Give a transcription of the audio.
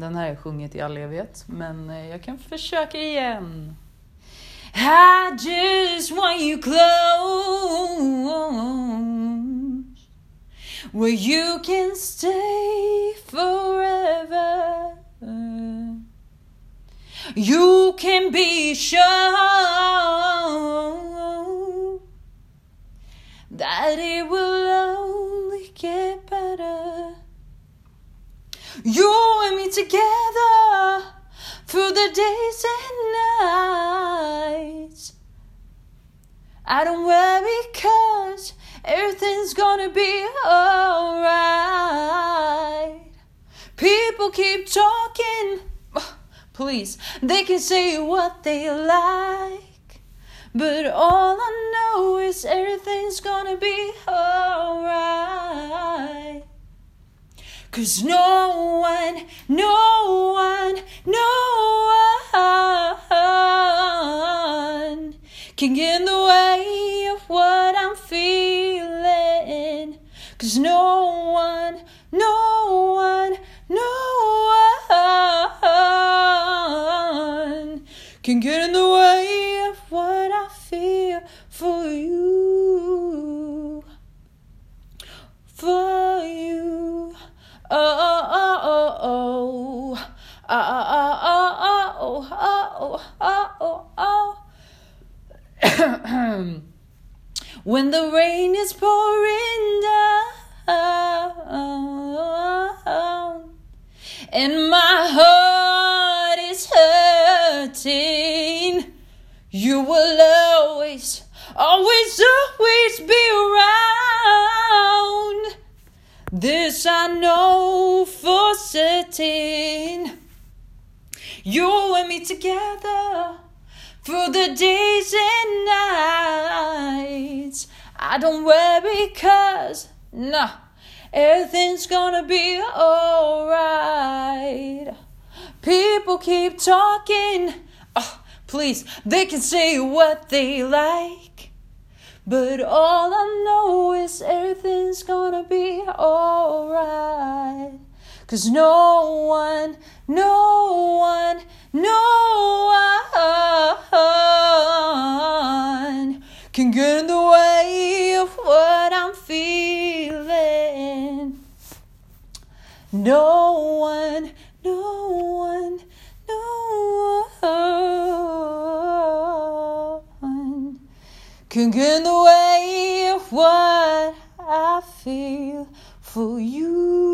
Den här har jag sjungit i all evighet, men eh, jag kan försöka igen. I just want you close Where you can stay forever You can be sure That it will only get better You and me together through the days and nights. I don't worry cause everything's gonna be alright. People keep talking, please, they can say what they like. But all I know is everything's gonna be alright. Cause no one, no one, no one can get in the way of what I'm feeling. Cause no one, no one, no one can get in the oh, oh, oh, oh, oh. When the rain is pouring down and my heart is hurting, you will always, always, always be around. This I know for certain. You and me together through the days and nights. I don't worry cause, nah, everything's gonna be alright. People keep talking, oh, please, they can say what they like. But all I know is everything's gonna be alright. Cause no one, no one, no one can get in the way of what I'm feeling. No one, no one, no one can get in the way of what I feel for you.